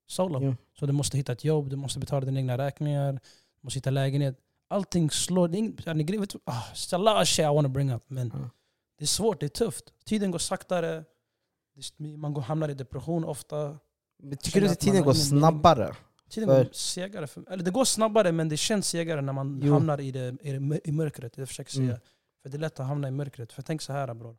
Solo. Ja. Så du måste hitta ett jobb, du måste betala dina egna räkningar, du måste hitta lägenhet. Allting slår... Det är vet du, ah, it's a lot of shit I want to bring up. Men Ja. Det är svårt, det är tufft. Tiden går saktare, man går, hamnar i depression ofta. Men Tycker du att att tiden går snabbare? Tiden går segare. För, eller det går snabbare men det känns segare när man Jo. hamnar i, det, i mörkret. Det jag försöker säga. Mm. För det är lätt att hamna i mörkret. För tänk så här bror.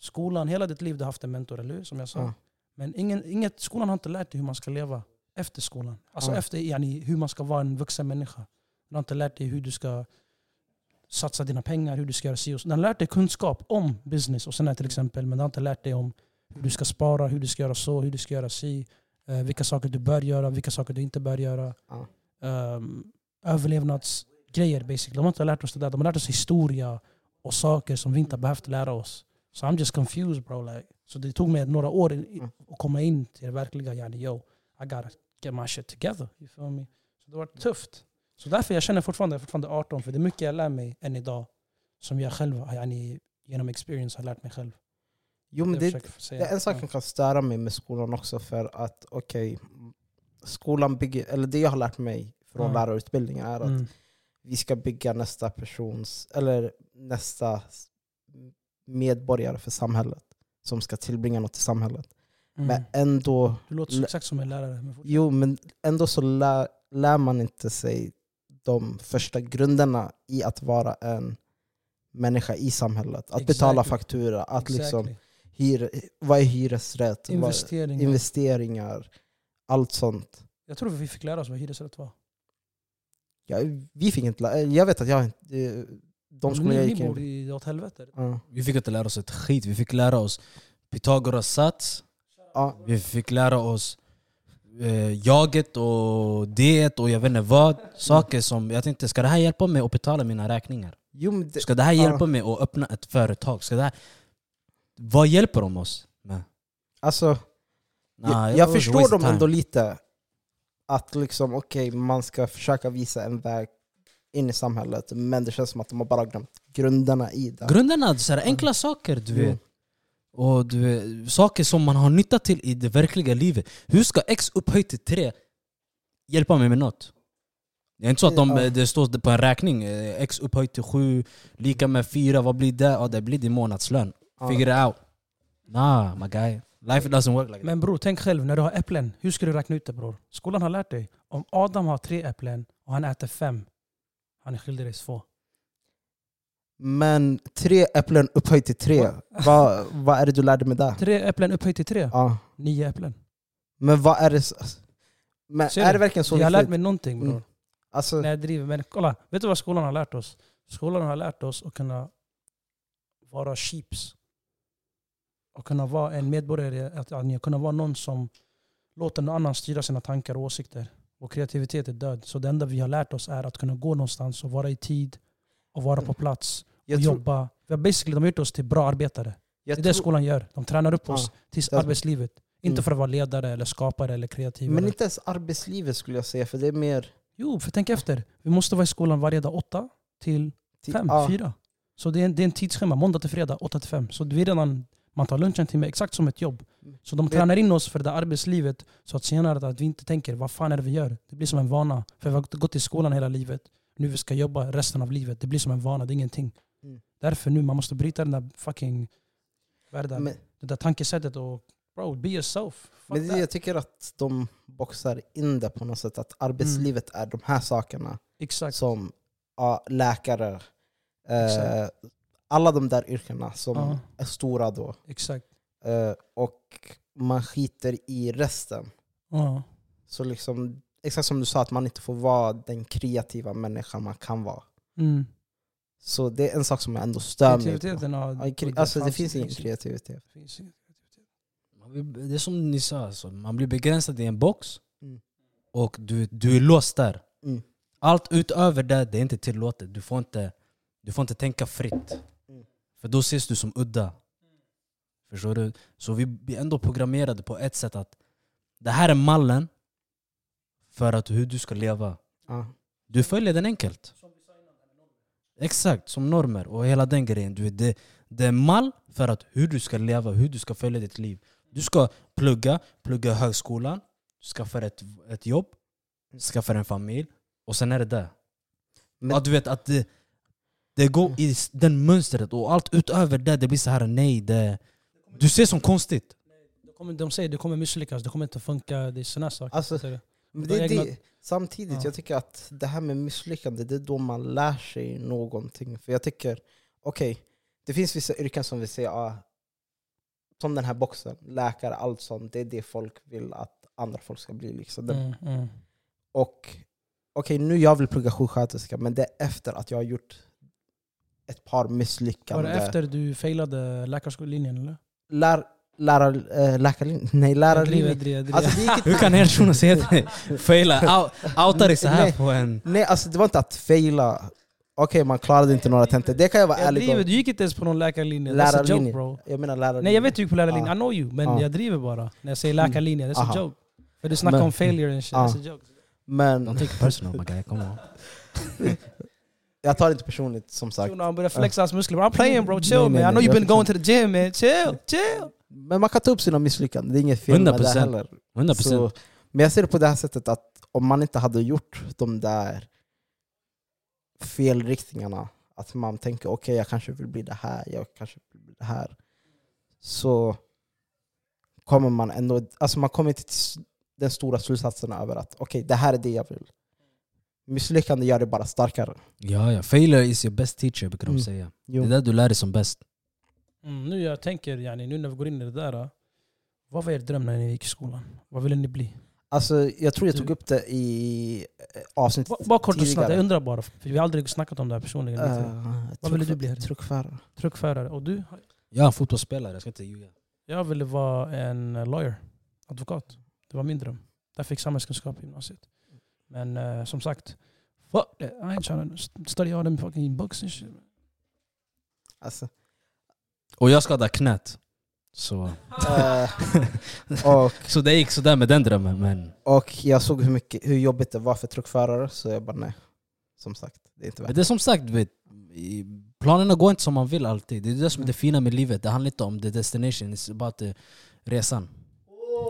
Skolan, hela ditt liv du har haft en mentor, eller hur? Som jag sa. Ja. Men ingen, inget, skolan har inte lärt dig hur man ska leva efter skolan. Alltså Ja. efter yani, hur man ska vara en vuxen människa. Den har inte lärt dig hur du ska satsa dina pengar, hur du ska göra si och så. Den har lärt dig kunskap om business och sådär till exempel. Men den har inte lärt dig om hur du ska spara, hur du ska göra så, hur du ska göra si. Eh, vilka saker du bör göra, vilka saker du inte bör göra. Ja. Um, överlevnadsgrejer basically. De har inte lärt oss det där. De har lärt oss historia och saker som vi inte har behövt lära oss. Så I'm just confused bro. Like. Så det tog mig några år Mm. att komma in till det verkliga. Yani, yo, I gotta get my shit together. You feel me? Så det var tufft. Så därför jag känner fortfarande, jag är fortfarande 18. För det är mycket jag lär mig än idag. Som jag själv yani, genom experience har lärt mig själv. Jo, men det, det är en sak som kan störa mig med skolan också för att okej, skolan bygger, eller det jag har lärt mig från Ja. lärarutbildningen är att Mm. vi ska bygga nästa persons, eller nästa medborgare för samhället som ska tillbringa något i samhället. Mm. Men ändå, Du låter exakt som en lärare. Men jo, men ändå så lär, lär man inte sig de första grunderna i att vara en människa i samhället. Att betala Exactly. faktura, att liksom, Exactly. hyr, vad är hyresrätt, vad, Investeringar. investeringar, allt sånt. Jag tror vi fick lära oss vad hyresrätt var. Ja, vi fick inte lä- Jag vet att jag inte... eh, De skolorna jag gick ni bor in... i åt helvete. Ja. Vi fick inte lära oss ett skit. Vi fick lära oss Pythagoras sats. Ja, Vi fick lära oss eh, jaget och det och jag vet inte vad. Saker som jag tänkte, ska det här hjälpa mig att betala mina räkningar? jo, det, Ska det här hjälpa mig att öppna ett företag? Ska det här... Vad hjälper de oss med? alltså, Nah, jag, jag förstår dem ändå lite. Att liksom, okej, man ska försöka visa en väg in i samhället, men det känns som att de har bara glömt grunderna i det. Grunderna, så här, enkla saker du vet. Och du saker som man har nytta till i det verkliga livet. Hur ska x upphöjt till 3 hjälpa mig med något? Det är inte så att de, Ja. det står på en räkning, eh, x upphöjt till 7 lika med 4, vad blir det? Ja, det blir din månadslön. Ja. Figure it out. Nah my guy. Life doesn't work like that. Men bror, tänk själv när du har äpplen. Hur ska du räkna ut det bror? Skolan har lärt dig. Om Adam har tre äpplen och han äter fem. Han är skyldig dig två. Men tre äpplen upphöjt till tre, vad, vad är det du lärde mig där? Tre äpplen upphöjt till tre. Ja. Nio äpplen. Men vad är det... Men Ser är det verkligen så Jag har lärt mig någonting bror. Mm. Alltså, När jag driver. Men kolla, vet du vad skolan har lärt oss? Skolan har lärt oss att kunna vara sheeps. Och kunna vara en medborgare, att, att kunna vara någon som låter någon annan styra sina tankar och åsikter. Vår kreativitet är död. Så det enda vi har lärt oss är att kunna gå någonstans och vara i tid och vara på plats och jag tror, jobba. Vi har basically, de har gjort oss till bra arbetare. Det är det skolan gör. De tränar upp oss Ja, till arbetslivet. Inte Mm. för att vara ledare, eller skapare eller kreativa. men inte ens arbetslivet skulle jag säga, för det är mer... Jo, för tänk efter. Vi måste vara i skolan varje dag åtta till ti- fem, ja, fyra. Så det är, en, det är en tidsschema, måndag till fredag, åtta till fem. Så vi redan, man tar lunch en timme, exakt som ett jobb. Så de tränar in oss för det arbetslivet så att senare att vi inte tänker vad fan är det vi gör? Det blir som en vana. För vi har gått i skolan hela livet. Nu vi ska jobba resten av livet. Det blir som en vana, det är ingenting. Mm. Därför nu, man måste bryta den där fucking... Där? Men, det där tankesättet och bro, be yourself. Fuck men det, jag tycker att de boxar in det på något sätt. Att arbetslivet är de här sakerna. Exakt. Som ja, läkare, eh, alla de där yrkena som Ja. är stora då. Exakt. Eh, och man skiter i resten. Ja. Så liksom, exakt som du sa, att man inte får vara den kreativa människan man kan vara. Mm. Så det är en sak som jag ändå stör mig på. Har... Ja, Alltså det finns ingen kreativitet. det är som ni sa, alltså, man blir begränsad i en box Mm. och du, du är låst där. Mm. Allt utöver det, det är inte tillåtet. Du får inte, du får inte tänka fritt. Mm. För då ses du som udda. Förstår du? Så vi blir ändå programmerade på ett sätt att det här är mallen för att hur du ska leva. Du följer den enkelt. Exakt, som normer och hela den grejen. Du vet, det, det är mall för att hur du ska leva, hur du ska följa ditt liv. Du ska plugga, plugga högskolan, skaffa ett, ett jobb, skaffa en familj och sen är det det. Men- att du vet att det, det går i den mönstret och allt utöver det, det blir så här nej. Det, du ser som konstigt. De, kommer, de säger det kommer misslyckas, det kommer inte funka, det är såna saker. Alltså, du? Men De det, det, samtidigt, Ja. jag tycker att det här med misslyckande, det är då man lär sig någonting. För jag tycker, okej, det finns vissa yrken som vi säger, ah, som den här boxen, läkare, allt sånt, det är det folk vill att andra folk ska bli. Liksom. Mm, mm. Och okej, nu jag vill plugga sjuksköterska, men det är efter att jag har gjort ett par Var misslyckanden. det efter du failade läkarskolelinjen eller? Lär, lärar, äh, läkarlinjen? Nej, lärarlinjen. Alltså, det Hur kan en shuno säga till dig? Faila, out, outa dig så här Nej. på en... Nej, alltså det var inte att faila. Okej, man klarade inte några tentor. Det kan jag vara jag ärlig driver, om. du gick inte ens på någon läkarlinje. That's a joke Lärarlinje. bro. Jag menar lärarlinjen. Nej jag vet du gick på lärarlinjen, Ja. I know you. Men Ja. jag driver bara. När jag säger läkarlinje, that's a Aha. joke. För du snackar om failure and shit, Ja. that's a joke. Men Don't take it personal my guy, come on. jag tar det inte personligt som sagt. Han börjar flexa hans muskler. I'm playing bro, chill Nej, man. nej, I know you've been going to the gym man. Chill, chill. Men man kan ta upp sina misslyckanden, det är inget fel med det 100%. heller. 100%. Så, men jag ser det på det här sättet att om man inte hade gjort de där felriktningarna, att man tänker okej jag kanske vill bli det här, jag kanske vill bli det här. Så kommer man ändå, alltså man kommer till den stora slutsatsen över att okej det här är det jag vill. Misslyckande gör det bara starkare. Ja, ja. Failure is your best teacher brukar de Mm. säga. Jo. Det är där du lär dig som bäst. Mm, nu jag tänker, yani, nu när vi går in i det där. Vad var er dröm när ni gick i skolan? Vad ville ni bli? Alltså, jag tror jag tog upp det i eh, avsnittet Ba- Bara kort och snabbt, tidigare. jag undrar bara. För vi har aldrig snackat om det här personligen. Uh, Vad ville du bli, Harry? Truckförare. Truckförare. Och du? Jag är en fotbollsspelare, jag ska inte ljuga. Jag ville vara en lawyer, advokat. Det var min dröm. Där fick samhällskunskap i gymnasiet. Men uh, som sagt, fuck that. I ain't trying to st- study all them fucking books and shit. Alltså, Och jag skadade knät. Så, eh, och, så det gick sådär med den drömmen. Men, och jag såg hur, mycket, hur jobbigt det var för truckförare, så jag bara nej. Som sagt, det är inte men värt det är som sagt, vet, planerna går inte som man vill alltid. Det är det som är det fina med livet. Det handlar inte om the destination, it's about the resan.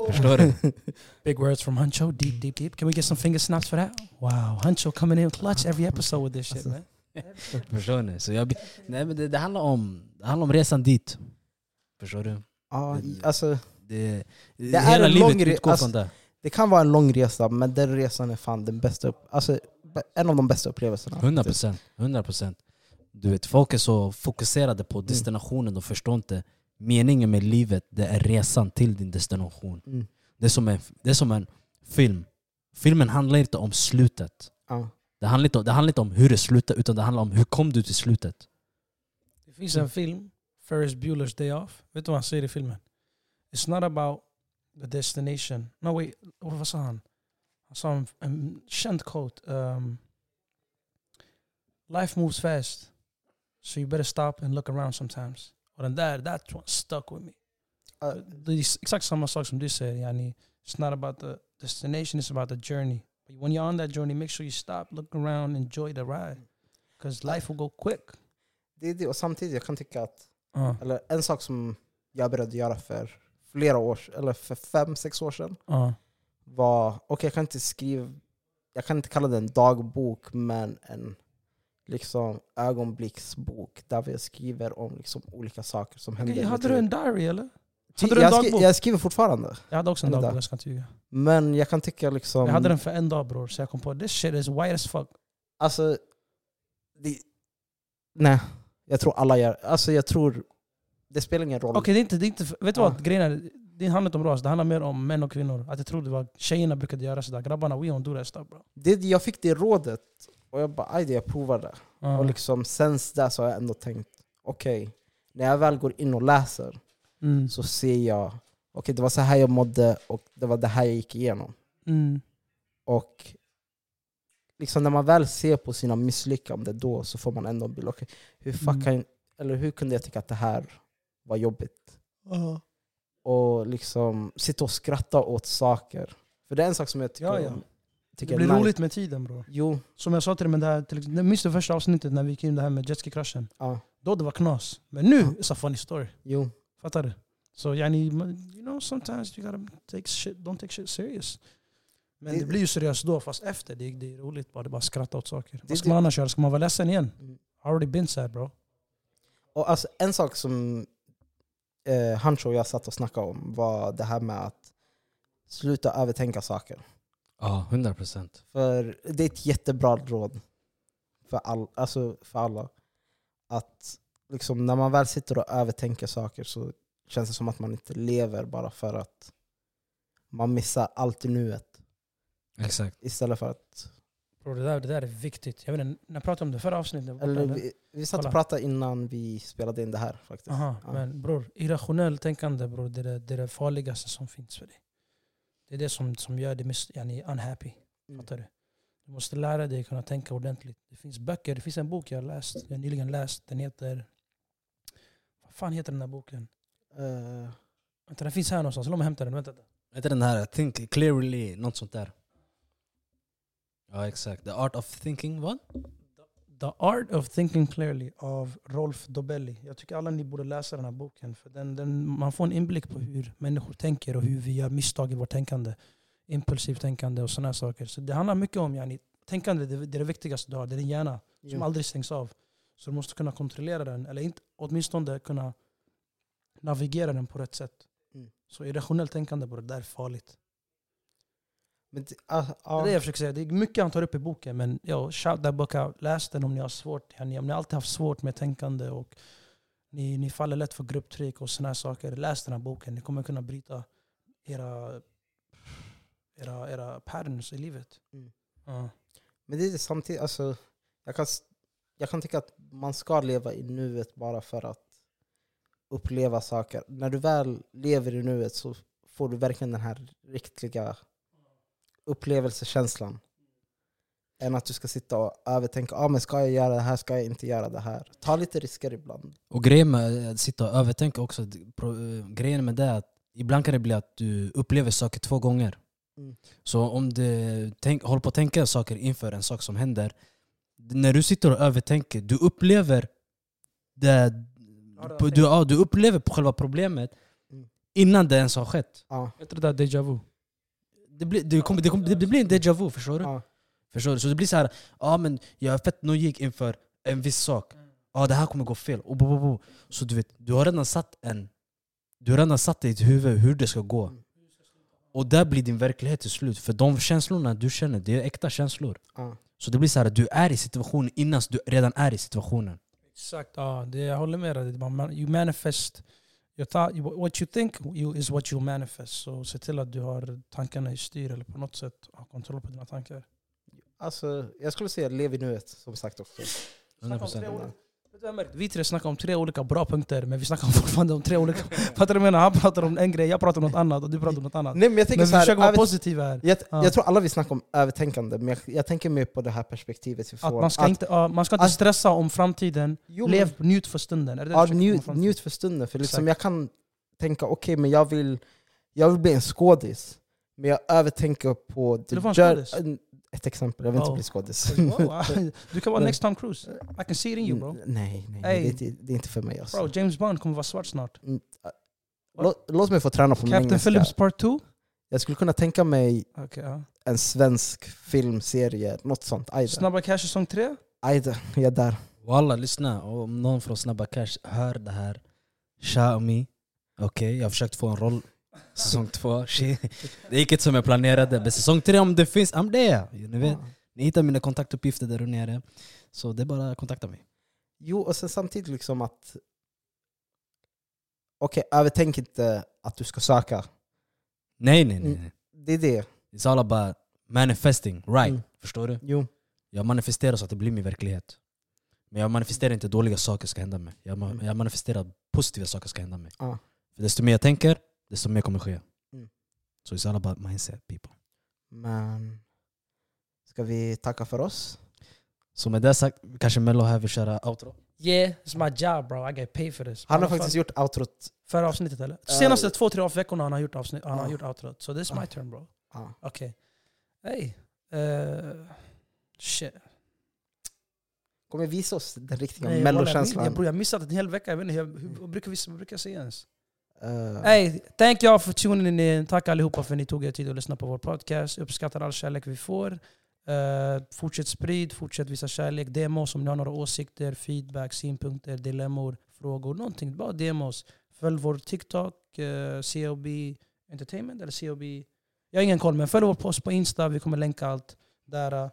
Förstår du? Big words from Huncho, deep, deep, deep. Can we get some finger snaps for that? Wow, Huncho coming in clutch every episode with this shit man. Förstår ni? Så jag, nej, men det, det, handlar om, det handlar om resan dit. Förstår du? Ja, alltså, Det, Det är en livet lång utgår alltså- från det. det kan vara en lång resa, men den resan är fan den bästa, upp, alltså, en av de bästa upplevelserna. 100 procent. 100 procent. Du vet, folk är så fokuserade på Mm. destinationen, de förstår inte meningen med livet. Det är resan till din destination. Mm. Det är som en, det är som en film. Filmen handlar inte om slutet. Ja. Det handlar, inte om, det handlar inte om hur det slutar, utan det handlar om hur kom du till slutet. Det finns en film, Ferris Bueller's Day Off. Vet du vad han säger i filmen? It's not about the destination. No wait, vad sa han? Han sa en, en känd quote. Um, Life moves fast. So you better stop and look around sometimes. Och den där, that one stuck with me. Uh, Det är exakt samma sak som du säger. Yani, it's not about the destination, it's about the journey. When you're on that journey, make sure you stop, look around, enjoy the ride. Because life will go quick. det är det, och samtidigt jag kan tycka att Uh. Eller en sak som jag började göra för flera år, eller för fem, sex år sedan Ja. var, och jag kan inte skriva, jag kan inte kalla det en dagbok, men en liksom ögonblicksbok där vi skriver om liksom olika saker som händer. Okej, mitt hade du en diary eller? Hade du en jag, skri- dagbok? jag skriver fortfarande, Jag hade också en Ända. dagbok, jag ska inte ljuga. men jag kan tycka liksom... Jag hade den för en dag bror, så jag kom på this shit is white as fuck. Alltså, det, nej. Jag tror alla gör, alltså jag tror, det spelar ingen roll. Okej, det är inte, det är inte, vet du Ja. vad? Grejen är, det handlar inte om ras, det handlar mer om män och kvinnor. Att jag tror det var tjejerna brukade göra sådär. Grabbarna, we don't do that stuff bro. Det, jag fick det rådet, och jag bara aj jag provar det. Och liksom, sen där så har jag ändå tänkt, okej, när jag väl går in och läser Mm. så ser jag, okej det var så här jag mådde och det var det här jag gick igenom. Mm. Och liksom när man väl ser på sina misslyckanden då så får man ändå en bild, okej, hur, fuck Mm. eller hur kunde jag tycka att det här var jobbigt? och liksom sitta och skratta åt saker. För det är en sak som jag tycker, Ja, ja. om- Det blir nice. roligt med tiden bror. Jo, Som jag sa till dig, med det här, till, minns du första avsnittet när vi gick in det här med jetski-kraschen? ja, Då det var knas. Men nu, Ja. it's a funny story. jo. Fattar du? Så yani, you know sometimes you gotta take shit, don't take shit serious. Men Det- det, blir ju seriöst då, fast efter. Det, det är roligt bara, det är bara skratta åt saker. Det- Vad ska det- man annars göra? Ska man vara ledsen igen? Mm. Already been sad bro. Och alltså, en sak som eh, Hancho och jag satt och snackade om var det här med att sluta övertänka saker. Ja, 100 procent. För det är ett jättebra råd för, all, alltså för alla. Att liksom, när man väl sitter och övertänker saker så känns det som att man inte lever bara för att man missar allt i nuet. Exakt. Istället för att Bro, det, där, det där är viktigt. Jag vet inte, när jag pratade om det förra avsnittet. Eller vi, vi satt Kolla. och pratade innan vi spelade in det här faktiskt. Aha, Ja. men bror, irrationellt tänkande bror, det, är det, det är det farligaste som finns för dig. Det är det som, som gör dig mis- yani, unhappy. Mm. Fattar du? Du måste lära dig kunna tänka ordentligt. Det finns böcker, det finns en bok jag har läst, jag har nyligen läst. Den heter... Fan heter den här boken? Eh, Vänta, den finns här någonstans. Låt mig hämta den. Vänta. Inte den här Think Clearly, något sånt där? Ja exakt. The Art of Thinking, vad? The Art of Thinking Clearly av Rolf Dobelli. Jag tycker alla ni borde läsa den här boken. För den, den, man får en inblick på hur människor tänker och hur vi gör misstag i vårt tänkande. Impulsivt tänkande och sådana saker. Så det handlar mycket om yani, tänkande, det, det är det viktigaste du har. Det är din hjärna som jo. aldrig stängs av. Så du måste kunna kontrollera den, eller inte, åtminstone kunna navigera den på rätt sätt. Mm. Så irrationellt tänkande på det där är farligt. Men det, ah, Det ah, är det jag försöker säga. Det är mycket han tar upp i boken, men yo, shout that book out. Läs den om ni har svårt. Om ni alltid haft svårt med tänkande och ni, ni faller lätt för grupptryck och här saker. Läs den här boken. Ni kommer kunna bryta era, era, era patterns i livet. Mm. Ja. Men det är det samtidigt, alltså, jag, kan, jag kan tycka att man ska leva i nuet bara för att uppleva saker. När du väl lever i nuet så får du verkligen den här riktiga upplevelsekänslan. Än att du ska sitta och övertänka, ah, men ska jag göra det här, ska jag inte göra det här? Ta lite risker ibland. Och grejen med att sitta och övertänka också, eh, grejen med det är att ibland kan det bli att du upplever saker två gånger. Mm. Så om du tänk, håller på att tänka saker inför en sak som händer, när du sitter och övertänker, du upplever det, du, ja, du upplever på själva problemet Mm. innan det ens har skett. Ja, Vet du det där déjà vu? Det blir, det kommer, det kommer, det blir en déjà vu, förstår du? ja, Förstår du? Så det blir så här, ja men jag är fett nojig inför en viss sak. Ja det här kommer gå fel. Och bo, bo, bo. Så du vet, du har redan satt en... Du har redan satt i ditt huvud hur det ska gå. Mm. Och där blir din verklighet till slut. För de känslorna du känner, det är äkta känslor. ja. Så det blir så här, du är i situationen innan du redan är i situationen. Exakt, ja, det, jag håller med dig. Man- You manifest, your thought, you- what you think you, is what you manifest. Så se till att du har tankarna i styr eller på något sätt har kontroll på dina tankar. Alltså, jag skulle säga lev i nuet, som sagt också. Snacka om tre 100%. Vi tre snackar om tre olika bra punkter, men vi snackar fortfarande om tre olika... Fattar du vad jag menar? Han pratar om en grej, jag pratar om något annat och du pratar om något annat. Nej, men jag tänker Men vi så här, försöker vara positiva här. jag, Ja. jag tror alla vill snacka om övertänkande, men jag, jag tänker mer på det här perspektivet vi Att får. man ska inte, ja, man ska inte att- stressa om framtiden. Jo, men- Lev, njut för stunden. Är det Ja, njut, njut för stunden. För liksom jag kan tänka, okej men jag vill, jag vill bli en skådis. Men jag övertänker på... Du vara en skådis? Ett exempel, jag vill inte Oh. bli skådis. Du kan vara next Tom Cruise. I can see it in you bro. Nej, nej, Hey. det, är inte, det är inte för mig. Alltså. Bro, James Bond kommer vara svart snart. Mm, Låt, låt mig få träna på min Captain engelska. Phillips part 2? Jag skulle kunna tänka mig Okej, ja. en svensk filmserie, något sånt. Ajde, Snabba Cash säsong 3? Ajde jag är där. Walla, lyssna. Om någon från Snabba Cash hör det här, Xiaomi. Okej, jag har försökt få en roll. Säsong två, shit. det gick inte som jag planerade. Men säsong tre, om det finns, I'm there. Ni, vet, ni hittar mina kontaktuppgifter där nere. Så det är bara att kontakta mig. Jo, och sen samtidigt liksom att... Okej, övertänk inte att du ska söka. Nej, nej, nej. Mm. nej. Det är det. It's all about manifesting, right? Mm. Förstår du? Jo. Jag manifesterar så att det blir min verklighet. Men jag manifesterar inte dåliga saker ska hända mig. Jag, ma- Mm. jag manifesterar positiva saker ska hända mig. Ja. För desto mer jag tänker, desto mer kommer ske. Mm. Så it's all about mindset people. Men... Ska vi tacka för oss? Så med det sagt, kanske Mello här vill köra outro? Yeah, it's my job bro, I get paid for this. Han har faktiskt gjort outrot. Förra avsnitt eller? Eh, Senaste två, tre veckorna han har gjort avsnitt, han har Ja. gjort outrot. So this is my Ja. turn bro. Ja. Okej. Hey. Uh, shit. Kommer visa oss den riktiga jag, mellokänslan. jag, jag missat en hel vecka, jag vet inte, jag, hur, vad, brukar vi, brukar jag säga ens? Uh. Hey, thank all for tuning in. Tack allihopa för att ni tog er tid att lyssna på vår podcast. Uppskattar all kärlek vi får. Uh, fortsätt sprid, fortsätt visa kärlek. Demos om ni har några åsikter, feedback, synpunkter, dilemmor, frågor. Någonting. Bara demos. Följ vår TikTok, eh, uh, COB Entertainment eller COB... Jag har ingen koll, men följ vår post på Insta. Vi kommer länka allt där.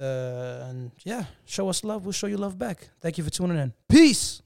Uh, and yeah, show us love, we'll show you love back. Thank you for tuning in. Peace!